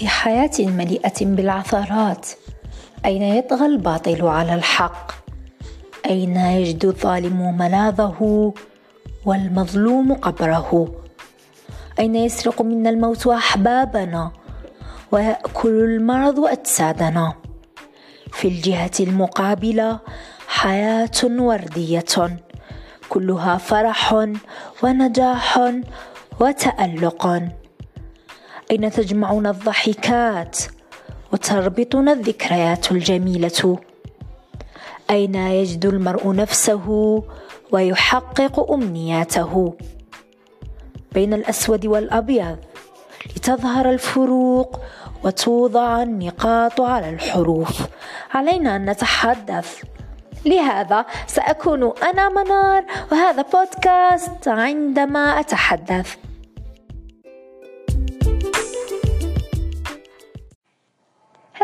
في حياة مليئة بالعثرات؟ أين يطغى الباطل على الحق؟ أين يجد الظالم ملاذه والمظلوم قبره؟ أين يسرق منا الموت أحبابنا ويأكل المرض أجسادنا؟ في الجهة المقابلة حياة وردية كلها فرح ونجاح وتألق. أين تجمعنا الضحكات وتربطنا الذكريات الجميلة؟ أين يجد المرء نفسه ويحقق أمنياته؟ بين الأسود والأبيض لتظهر الفروق وتوضع النقاط على الحروف. علينا أن نتحدث. لهذا سأكون أنا منار وهذا بودكاست عندما أتحدث.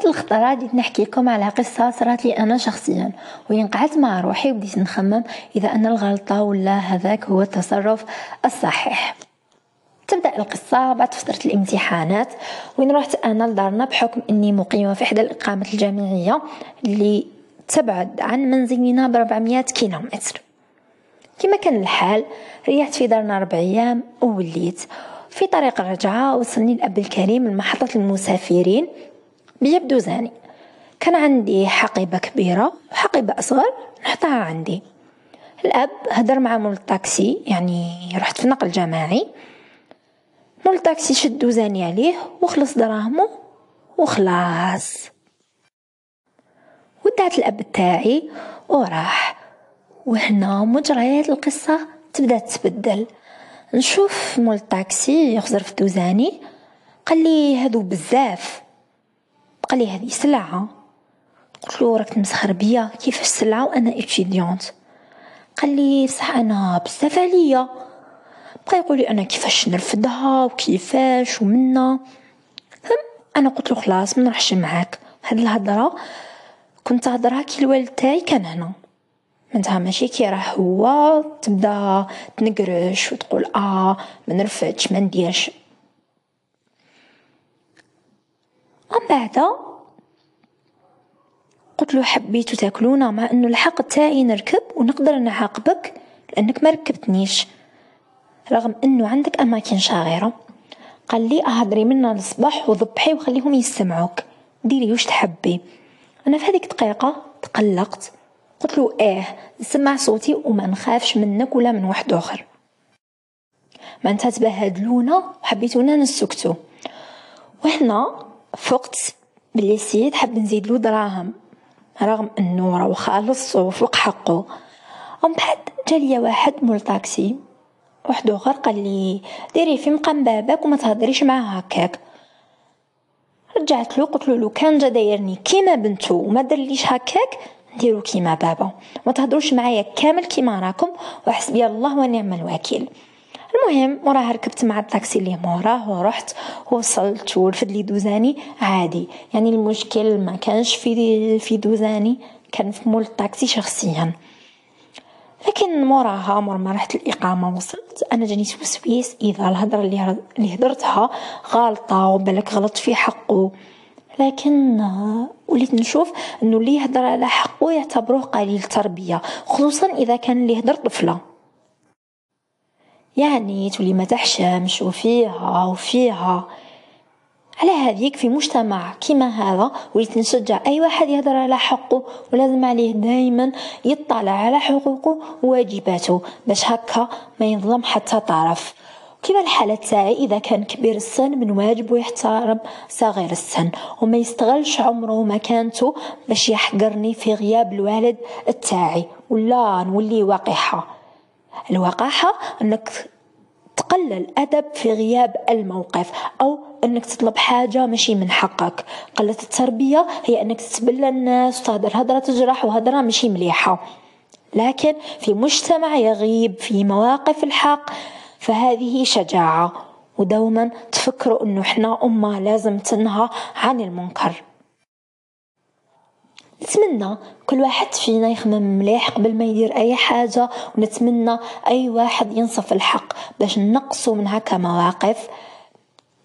الخطرة بديت نحكي لكم على قصة صارت لي أنا شخصيا وين قعدت مع روحي وبديت نخمم إذا أن الغلطة ولا هذاك هو التصرف الصحيح. تبدأ القصة بعد فترة الامتحانات وين رحت أنا لدارنا بحكم إني مقيمة في إحدى الإقامات الجامعية اللي تبعد عن منزلنا ب 400 كيلومتر. كما كان الحال ريحت في دارنا ربع أيام ووليت. في طريق الرجعة وصلني الاب الكريم لمحطه المسافرين. بيبدوزاني كان عندي حقيبة كبيرة وحقيبة أصغر نحطها عندي. الأب هدر مع مول الطاكسي يعني رحت في نقل جماعي. مول الطاكسي شد دوزاني عليه وخلص دراهمو وخلاص. ودعت الأب تاعي وراح. وهنا مجريات القصة تبدأ تتبدل. نشوف مول الطاكسي يخزر في دوزاني. قال لي هادو بزاف. قال لي هذه سلعة؟ قلت له راك تمسخر بيا كيفاش سلعة وأنا étudiante قال لي صح أنا بزاف عليا. بقى يقول لي أنا كيفاش نرفدها وكيفاش ومنا. أنا قلت له خلاص ما نروحش معاك. هاد الهضرة كنت هضرها كي الوالد تاعي كان هنا. معناتها ماشي كي راه هو تبدا تنقرش وتقول آه ما نرفدش ما نديرش من بعد قلت له حبيتو تاكلونا مع إنه الحق تاعي نركب ونقدر نعاقبك لأنك ما ركبتنيش. رغم إنه عندك أماكن شاغرة. قال لي أهدري منا الصباح وضبحي وخليهم يستمعوك. ديري واش تحبي. أنا في هذيك الدقيقة تقلقت. قلت له إيه نسمع صوتي وما نخافش منك ولا من واحد آخر. معناتها تبهدلونا وحبيتونا نسكتو. وهنا فقت بلي سيد حب نزيد له دراهم رغم إنه راهو خالص وفوق حقه ومن بعد جاليا واحد مول طاكسي واحد آخر قال لي ديري في مقام باباك وما تهضريش معاه هكاك. رجعت له قلت له لو كان جا دايرني كيما بنتو وما درليش هكاك نديرو كيما بابا. ما تهضروش معايا كامل كيما راكم وحسبي الله ونعم الوكيل. المهم وراها ركبت مع الطاكسي اللي موراه ورحت وصلت ورفد لي دوزاني عادي. يعني المشكل ما كانش في في دوزاني كان في مول الطاكسي شخصيا. لكن موراها مور ما رحت الإقامة وصلت. أنا جاني وسويس إذا الهضرة اللي, هدرتها غالطة وبالك غلط في حقه. لكن وليت نشوف إنه اللي يهدر على حقه يعتبروه قليل تربية خصوصا إذا كان اللي يهدر طفلة. يعني تولي ما تحشمش وفيها وفيها. على هذيك في مجتمع كيما هذا وليت نشجع أي واحد يهضر على حقه ولازم عليه دائما يطلع على حقوقه وواجباته باش هكا ما ينظلم حتى طرف. كما الحالة تاعي؟ إذا كان كبير السن من واجبه يحترم صغير السن وما يستغلش عمره ومكانته باش يحقرني في غياب الوالد تاعي ولا نولي وقحة الوقاحة أنك تقلل الأدب في غياب الموقف أو أنك تطلب حاجة ماشي من حقك. قلة التربية هي أنك تتبلى الناس وتهدر. هدرة تجرح وهدرة ماشي مليحة. لكن في مجتمع يغيب في مواقف الحق فهذه شجاعة. ودوما تفكروا أنه إحنا أمة لازم تنهى عن المنكر. نتمنى كل واحد فينا يخمم مليح قبل ما يدير أي حاجة ونتمنى أي واحد ينصف الحق باش نقصوا من هكا مواقف.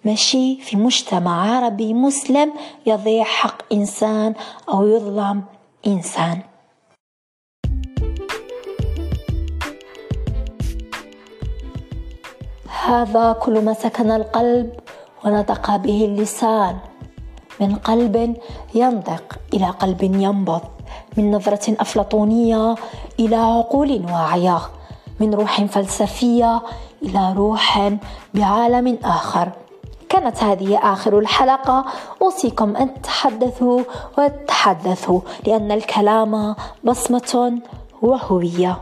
ماشي في مجتمع عربي مسلم يضيع حق إنسان أو يظلم إنسان. هذا كل ما سكن القلب ونطق به اللسان. من قلب ينطق إلى قلب ينبض من نظرة أفلاطونية إلى عقول واعية من روح فلسفية إلى روح بعالم آخر. كانت هذه آخر الحلقة. أوصيكم أن تتحدثوا وتتحدثوا لأن الكلام بصمة وهوية.